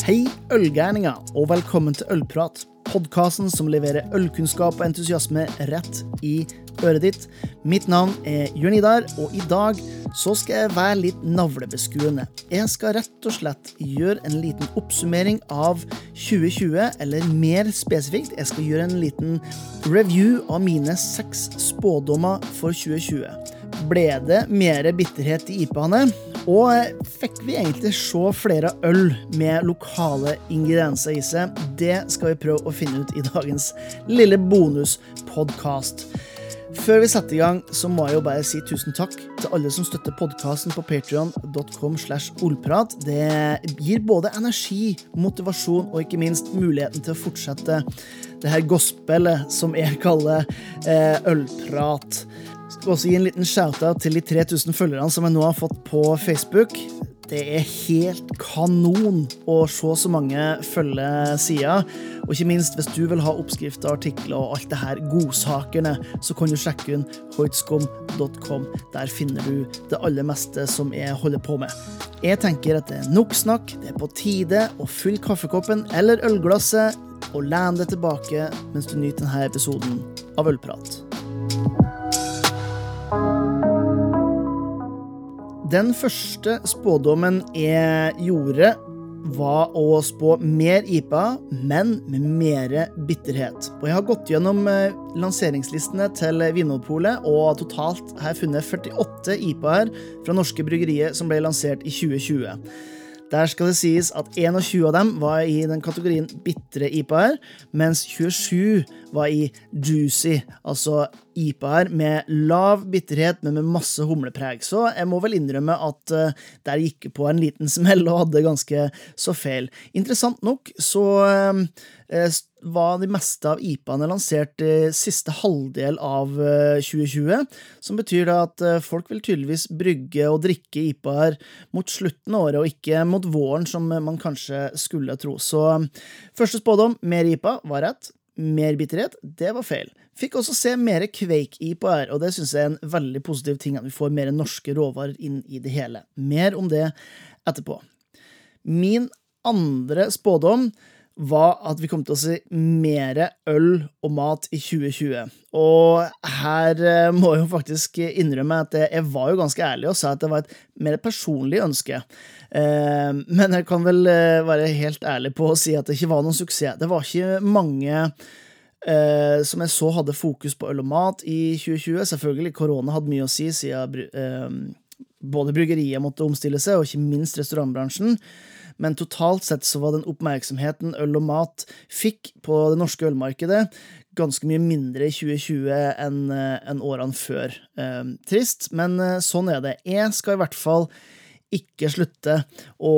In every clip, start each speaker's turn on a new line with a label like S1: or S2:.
S1: Hei, ølgærninger, og velkommen til Ølprat. Podkasten som leverer ølkunnskap og entusiasme rett i øret ditt. Mitt navn er Jørn Idar, og i dag så skal jeg være litt navlebeskuende. Jeg skal rett og slett gjøre en liten oppsummering av 2020, eller mer spesifikt, jeg skal gjøre en liten review av mine seks spådommer for 2020. Ble det mer bitterhet i IPA-ene? Og fikk vi egentlig se flere øl med lokale ingredienser i seg? Det skal vi prøve å finne ut i dagens lille bonuspodkast. Før vi setter i gang, så må jeg jo bare si tusen takk til alle som støtter podkasten på patrion.com. Det gir både energi, motivasjon og ikke minst muligheten til å fortsette det her gospelet som jeg kaller eh, ølprat. Skal også gi en liten shout-out til de 3000 følgerne som jeg nå har fått på Facebook. Det er helt kanon å se så mange følge sida. Og ikke minst, hvis du vil ha oppskrifter, artikler og alt det her godsakene, så kan du sjekke inn hoitskom.com. Der finner du det aller meste som jeg holder på med. Jeg tenker at det er nok snakk, det er på tide å fylle kaffekoppen eller ølglasset og lene deg tilbake mens du nyter denne episoden av Ølprat. Den første spådommen jeg gjorde, var å spå mer IPA, men med mer bitterhet. Og jeg har gått gjennom eh, lanseringslistene til Vinmonopolet, og totalt har jeg funnet 48 IPA-er fra norske bryggerier som ble lansert i 2020. Der skal det sies at 21 av dem var i den kategorien bitre IPA-er, mens 27 var i juicy, altså IPA her, med lav bitterhet, men med masse humlepreg. Så jeg må vel innrømme at uh, der gikk på en liten smell og hadde ganske så feil. Interessant nok så uh, var de meste av IPA-ene lansert i siste halvdel av 2020. Som betyr at folk vil tydeligvis brygge og drikke IPA-er mot slutten av året, og ikke mot våren, som man kanskje skulle tro. Så første spådom, mer IPA, var rett. Mer bitterhet, det var feil. Fikk også se mer Quake-IPA-er, og det syns jeg er en veldig positiv ting, at vi får mer norske råvarer inn i det hele. Mer om det etterpå. Min andre spådom var at vi kom til å se mer øl og mat i 2020. Og her eh, må jeg jo faktisk innrømme at jeg var jo ganske ærlig og sa at det var et mer personlig ønske. Eh, men jeg kan vel eh, være helt ærlig på å si at det ikke var noen suksess. Det var ikke mange som jeg så hadde fokus på øl og mat i 2020. Selvfølgelig, korona hadde mye å si, siden både bryggeriet måtte omstille seg, og ikke minst restaurantbransjen men totalt sett så var den oppmerksomheten øl og mat fikk på det norske ølmarkedet, ganske mye mindre i 2020 enn eh, en årene før. Eh, trist, men eh, sånn er det. Jeg skal i hvert fall ikke slutte å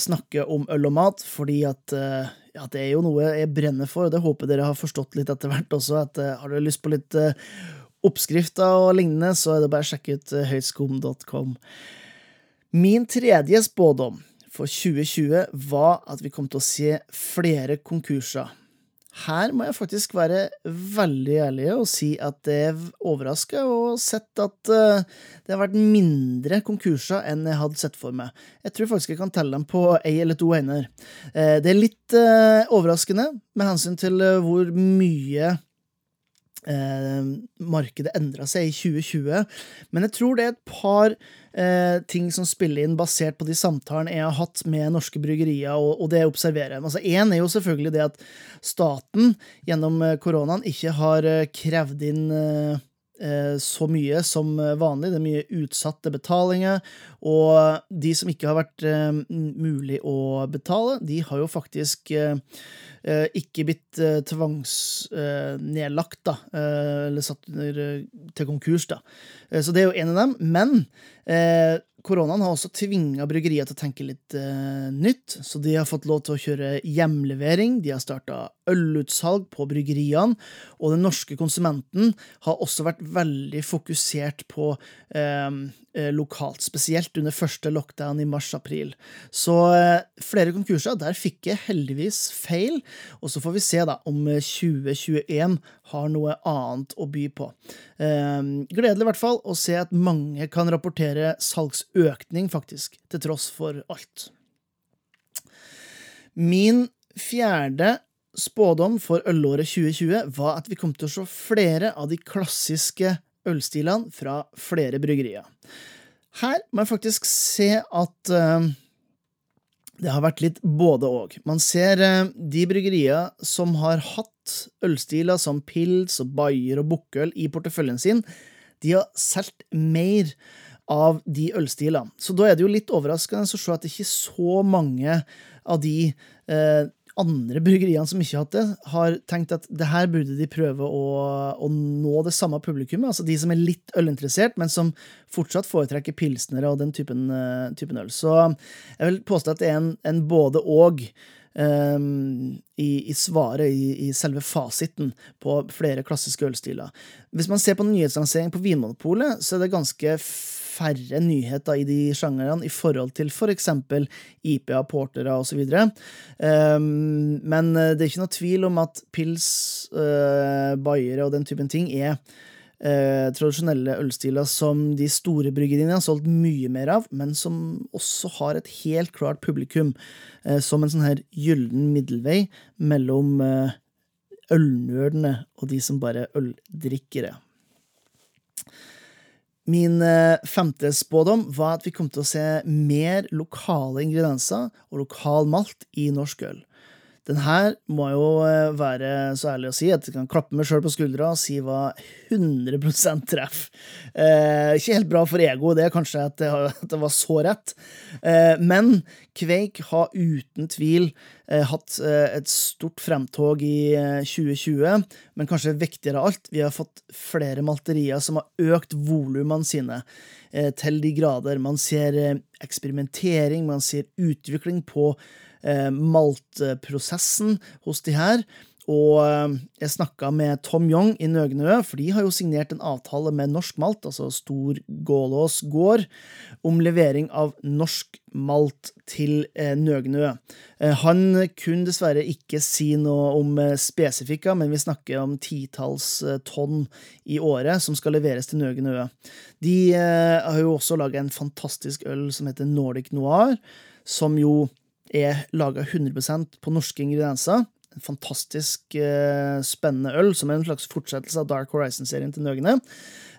S1: snakke om øl og mat, fordi at ja, det er jo noe jeg brenner for, og det håper dere har forstått litt etter hvert også. at Har dere lyst på litt oppskrifter og lignende, så er det bare å sjekke ut høyskum.com. Min tredje spådom for 2020 var at vi kom til å se flere konkurser. Her må jeg faktisk være veldig ærlig og si at det er overraska og sett at uh, det har vært mindre konkurser enn jeg hadde sett for meg. Jeg tror faktisk jeg kan telle dem på ei eller to hender. Uh, det er litt uh, overraskende med hensyn til hvor mye markedet endra seg i 2020, men jeg tror det er et par eh, ting som spiller inn basert på de samtalene jeg har hatt med norske bryggerier, og, og det jeg observerer. Altså, er jo selvfølgelig det at staten gjennom eh, koronaen ikke har eh, krevd inn eh, eh, så mye som vanlig. Det er mye utsatte betalinger. Og de som ikke har vært eh, mulig å betale, de har jo faktisk eh, ikke blitt eh, tvangsnedlagt, da, eller satt til konkurs, da. Så det er jo en av dem. Men Eh, koronaen har også tvinga bryggerier til å tenke litt eh, nytt, så de har fått lov til å kjøre hjemlevering, de har starta ølutsalg på bryggeriene, og den norske konsumenten har også vært veldig fokusert på eh, eh lokalt, spesielt under første lockdown i mars-april. Så eh, flere konkurser, der fikk jeg heldigvis feil, og så får vi se da om 2021 har noe annet å by på. Eh, gledelig i hvert fall å se at mange kan rapportere salgsøkning, faktisk, til tross for alt. Min fjerde spådom for ølåret 2020 var at vi kom til å se flere av de klassiske ølstilene fra flere bryggerier. Her må jeg faktisk se at uh, det har vært litt både og. Man ser uh, de bryggerier som har hatt ølstiler som pils og bayer og bukkøl i porteføljen sin, de har solgt mer av de ølstilene. Så da er det jo litt overraskende å se at det ikke er så mange av de eh, andre bryggeriene som ikke har hatt det, har tenkt at det her burde de prøve å, å nå det samme publikummet. Altså de som er litt ølinteressert, men som fortsatt foretrekker pilsnere og den typen, uh, typen, øl. Så jeg vil påstå at det er en, en både-og. Um, i, i, svaret, i, i, selve fasiten, på flere klassiske ølstiler. Hvis man ser på nyhetslansering på Vinmonopolet, så er det ganske færre nyheter i de sjangrene i forhold til f.eks. For IPA, portere osv. Um, men eh, det er ikke noe tvil om at pils, uh, bayere og den typen ting er Eh, tradisjonelle ølstiler som de store bryggeriene har solgt mye mer av, men som også har et helt klart publikum eh, som en sånn her gyllen middelvei mellom eh, ølnerdene og de som bare er øldrikkere. Min eh, femte spådom var at vi kom til å se mer lokale ingredienser og lokal malt i norsk øl. Den her må jo eh, være så ærlig å si at jeg kan klappe meg sjøl på skuldra og si hva 100% treff. Eh, ikke helt bra for ego, det kanskje at det, at det var så rett. Eh, men Kveik har uten tvil eh, hatt eh, et stort fremtog i 2020. Eh, men kanskje viktigere av alt, vi har fått flere malterier som har økt volumene sine til de grader. Man ser eksperimentering, man ser utvikling på maltprosessen hos de her. Og eh, jeg snakka med Tom Young i Nøgnø, for de har jo signert en avtale med Norsk Malt, altså Stor Gålås gård, om levering av norsk malt til eh, Nøgnø. Han kunne dessverre ikke si noe om spesifikka, men vi snakker om titalls tonn i året som skal leveres til Nøgnø. De har jo også laga en fantastisk øl som heter Nordic Noir, som jo er laga 100% på norske ingredienser. En fantastisk uh, spennende øl, som er en slags fortsettelse av Dark Horizon-serien til Nøgne.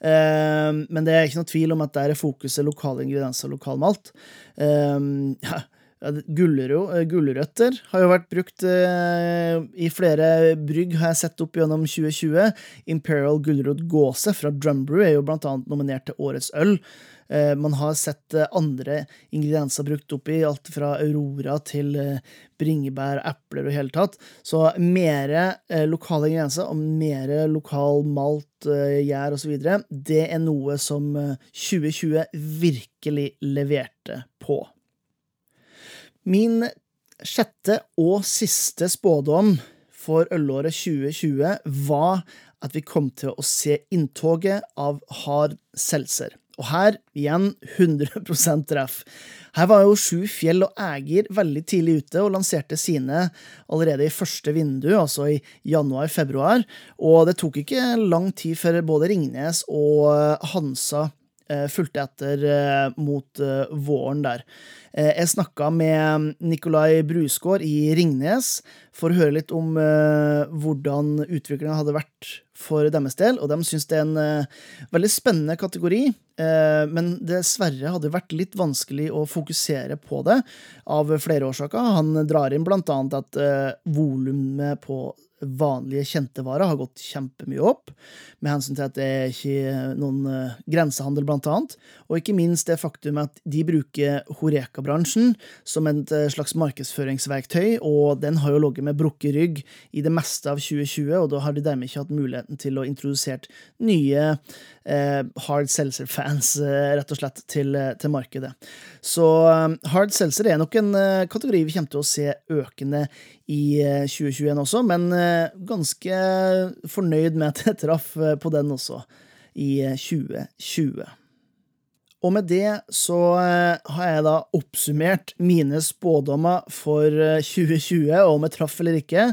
S1: Uh, men det er ikke noe tvil om at der er fokuset lokale ingredienser og lokal malt. Uh, ja, Gulrøtter har jo vært brukt i flere brygg, har jeg sett opp gjennom 2020. Imperial gulrot gåse fra Drumbrew er jo blant annet nominert til Årets øl. Eh, man har sett eh, andre ingredienser brukt opp i, alt fra aurora til eh, bringebær, epler og i hele tatt. Så mer lokale ingredienser og mer lokal malt, gjær osv., det er noe som 2020 virkelig leverte på. Min sjette og siste spådom for ølåret 2020 var at vi kom til å se inntoget av hard seltzer. Og her, igjen, 100% treff. Her var jo Sju Fjell og Ægir veldig tidlig ute og lanserte sine allerede i første vindu, altså i januar-februar, og det tok ikke lang tid før både Ringnes og Hansa fulgte etter eh, mot eh, våren der. Jeg snakka med Nikolai Brusgaard i Ringnes for å høre litt om hvordan utviklinga hadde vært for deres del, og de syns det er en veldig spennende kategori. Men dessverre hadde det vært litt vanskelig å fokusere på det av flere årsaker. Han drar inn blant annet at volumet på vanlige kjente varer har gått kjempemye opp, med hensyn til at det er ikke noen uh, grensehandel, blant annet. Og ikke minst det faktum at de bruker Horeka-bransjen som et uh, slags markedsføringsverktøy, og den har jo ligget med brukket rygg i det meste av 2020, og da har de dermed ikke hatt muligheten til å introdusere nye eh, hard seltzer-fans, rett og slett, til, til markedet. Så hard seltzer er nok en kategori vi kommer til å se økende i 2021 eh, også, men eh, ganske fornøyd med at jeg traff eh, på den også i 2020. Og med det så har jeg da oppsummert mine spådommer for 2020, og om jeg traff eller ikke.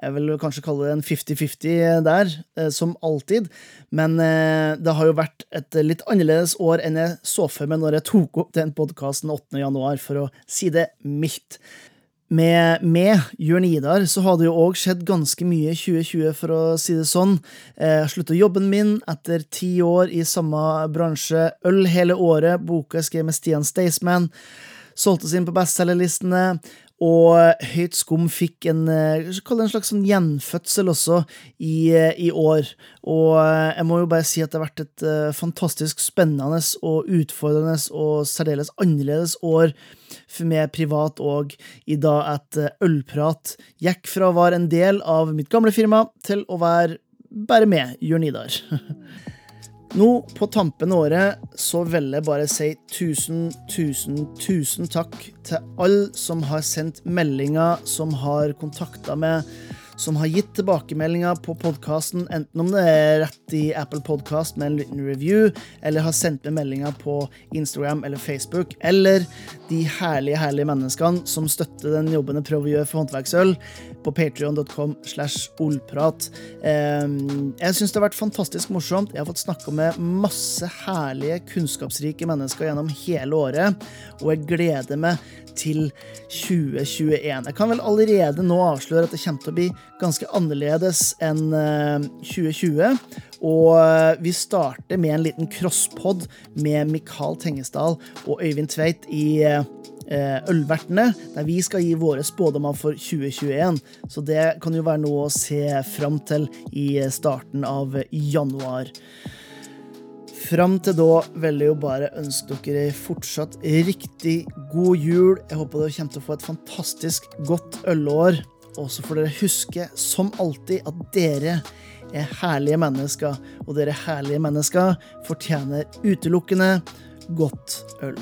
S1: Jeg vil kanskje kalle det en 50-50 der, som alltid. Men det har jo vært et litt annerledes år enn jeg så for meg når jeg tok opp den podkasten 8. januar, for å si det mildt. Med, med Jørn Idar så har det jo òg skjedd ganske mye i 2020, for å si det sånn. Jeg eh, slutta jobben min etter ti år i samme bransje. Øl hele året, boka jeg skrev med Stian Staysman. Solgtes inn på bestselgerlistene. Og Høyt skum fikk en, eh, en slags sånn gjenfødsel også i, eh, i, år. Og jeg må jo bare si at det har vært et fantastisk spennende og utfordrende og særdeles annerledes år for meg privat og i dag at Ølprat gikk fra å være en del av mitt gamle firma til å være bare med, Jørn Idar. Nå på tampen av året så vil jeg bare si tusen, tusen, tusen takk til alle som har sendt meldinger, som har kontakta meg som har gitt tilbakemeldinger på podkasten, enten om det er rett i Apple Podcast med en liten review, eller har sendt meg meldinger på Instagram eller Facebook, eller de herlige, herlige menneskene som støtter den jobben jeg prøver å gjøre for håndverksøl, på patrion.com slash olprat. Ehm, jeg syns det har vært fantastisk morsomt. Jeg har fått snakka med masse herlige, kunnskapsrike mennesker gjennom hele året, og jeg gleder meg til 2021. Jeg kan vel allerede nå avsløre at det kommer til å bli ganske annerledes enn 2020. Eh, og eh, vi starter med en liten crosspod med Mikael Tengesdal og Øyvind Tveit i eh, Ølvertene, der vi skal gi våre spådommer for 2021. Så det kan jo være noe å se fram til i starten av januar. Fram til da vil jeg jo bare ønske dere fortsatt riktig god jul. Jeg håper dere kommer til å få et fantastisk godt ølår. Og så får dere huske, som alltid, at dere er herlige mennesker. Og dere herlige mennesker fortjener utelukkende godt øl.